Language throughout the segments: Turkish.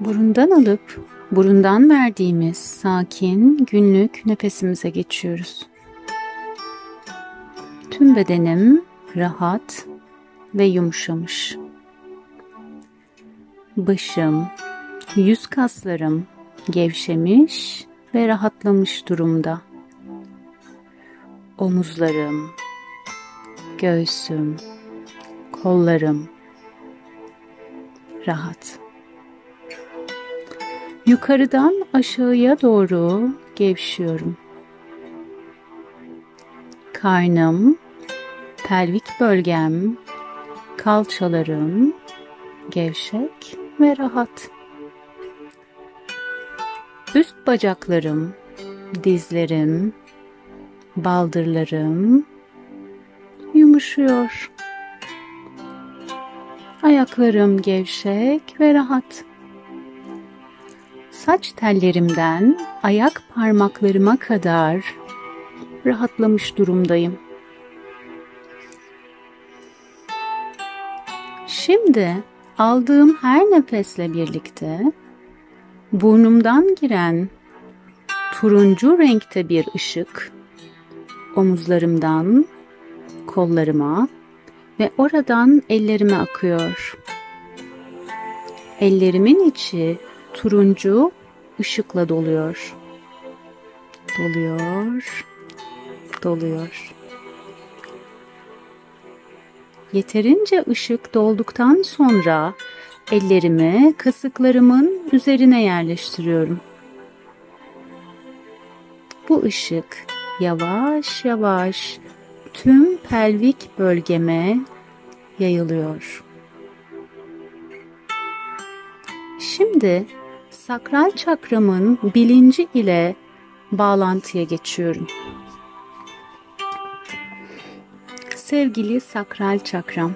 Burundan alıp burundan verdiğimiz sakin günlük nefesimize geçiyoruz. Tüm bedenim rahat ve yumuşamış. Başım, yüz kaslarım gevşemiş ve rahatlamış durumda. Omuzlarım, göğsüm, kollarım rahat. Yukarıdan aşağıya doğru gevşiyorum. Karnım, pelvik bölgem, kalçalarım gevşek ve rahat. Üst bacaklarım, dizlerim, baldırlarım yumuşuyor. Ayaklarım gevşek ve rahat. Saç tellerimden ayak parmaklarıma kadar rahatlamış durumdayım. Şimdi aldığım her nefesle birlikte burnumdan giren turuncu renkte bir ışık omuzlarımdan kollarıma ve oradan ellerime akıyor. Ellerimin içi turuncu ışıkla doluyor. Doluyor, doluyor. Yeterince ışık dolduktan sonra ellerimi kasıklarımın üzerine yerleştiriyorum. Bu ışık yavaş yavaş tüm pelvik bölgeme yayılıyor. Şimdi sakral çakramın bilinci ile bağlantıya geçiyorum. Sevgili sakral çakram,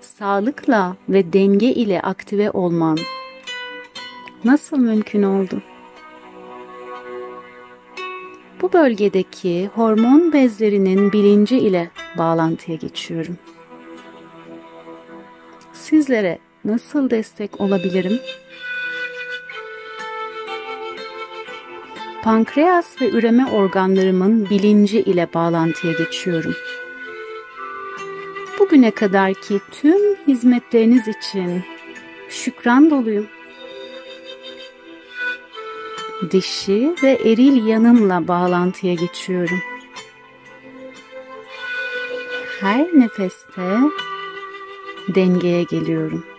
sağlıkla ve denge ile aktive olman nasıl mümkün oldu? Bu bölgedeki hormon bezlerinin bilinci ile bağlantıya geçiyorum. Sizlere nasıl destek olabilirim? Pankreas ve üreme organlarımın bilinci ile bağlantıya geçiyorum. Bugüne kadarki tüm hizmetleriniz için şükran doluyum. Dişi ve eril yanımla bağlantıya geçiyorum. Her nefeste dengeye geliyorum.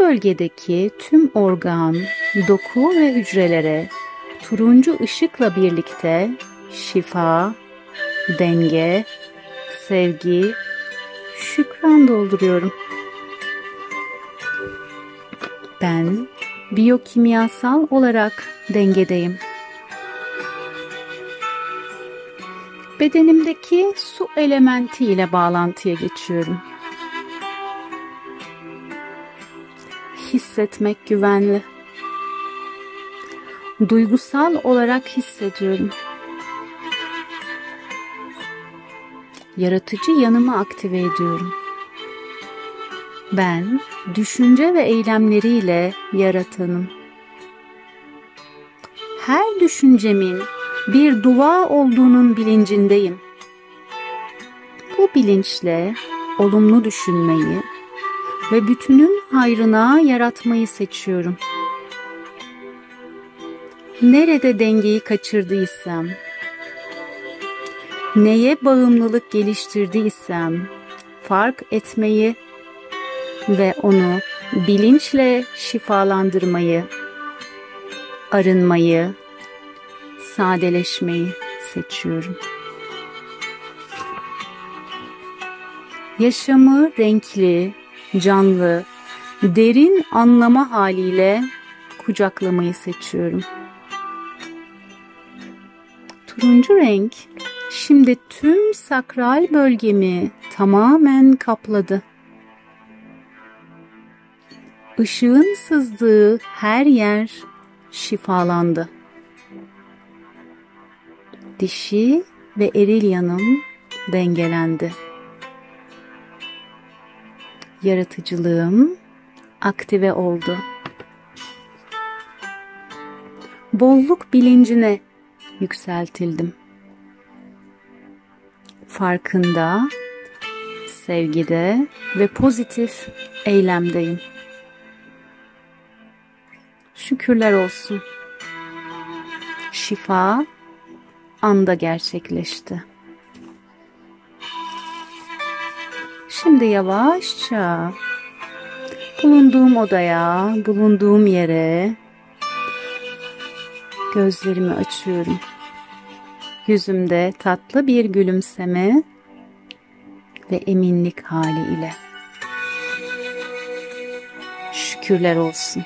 Bölgedeki tüm organ, doku ve hücrelere turuncu ışıkla birlikte şifa, denge, sevgi, şükran dolduruyorum. Ben biyokimyasal olarak dengedeyim. Bedenimdeki su elementi ile bağlantıya geçiyorum. Hissetmek güvenli. Duygusal olarak hissediyorum. Yaratıcı yanımı aktive ediyorum. Ben düşünce ve eylemleriyle yaratanım. Her düşüncemin bir dua olduğunun bilincindeyim. Bu bilinçle olumlu düşünmeyi ve bütünün hayrına yaratmayı seçiyorum. Nerede dengeyi kaçırdıysam, neye bağımlılık geliştirdiysem fark etmeyi ve onu bilinçle şifalandırmayı, arınmayı, sadeleşmeyi seçiyorum. Yaşamı renkli, canlı, derin anlama haliyle kucaklamayı seçiyorum. Turuncu renk şimdi tüm sakral bölgemi tamamen kapladı. Işığın sızdığı her yer şifalandı. Dişi ve eril yanım dengelendi. Yaratıcılığım aktive oldu. Bolluk bilincine yükseltildim. Farkında, sevgide ve pozitif eylemdeyim. Şükürler olsun. Şifa anda gerçekleşti. Şimdi yavaşça bulunduğum odaya, bulunduğum yere gözlerimi açıyorum. Yüzümde tatlı bir gülümseme ve eminlik hali ile. Şükürler olsun.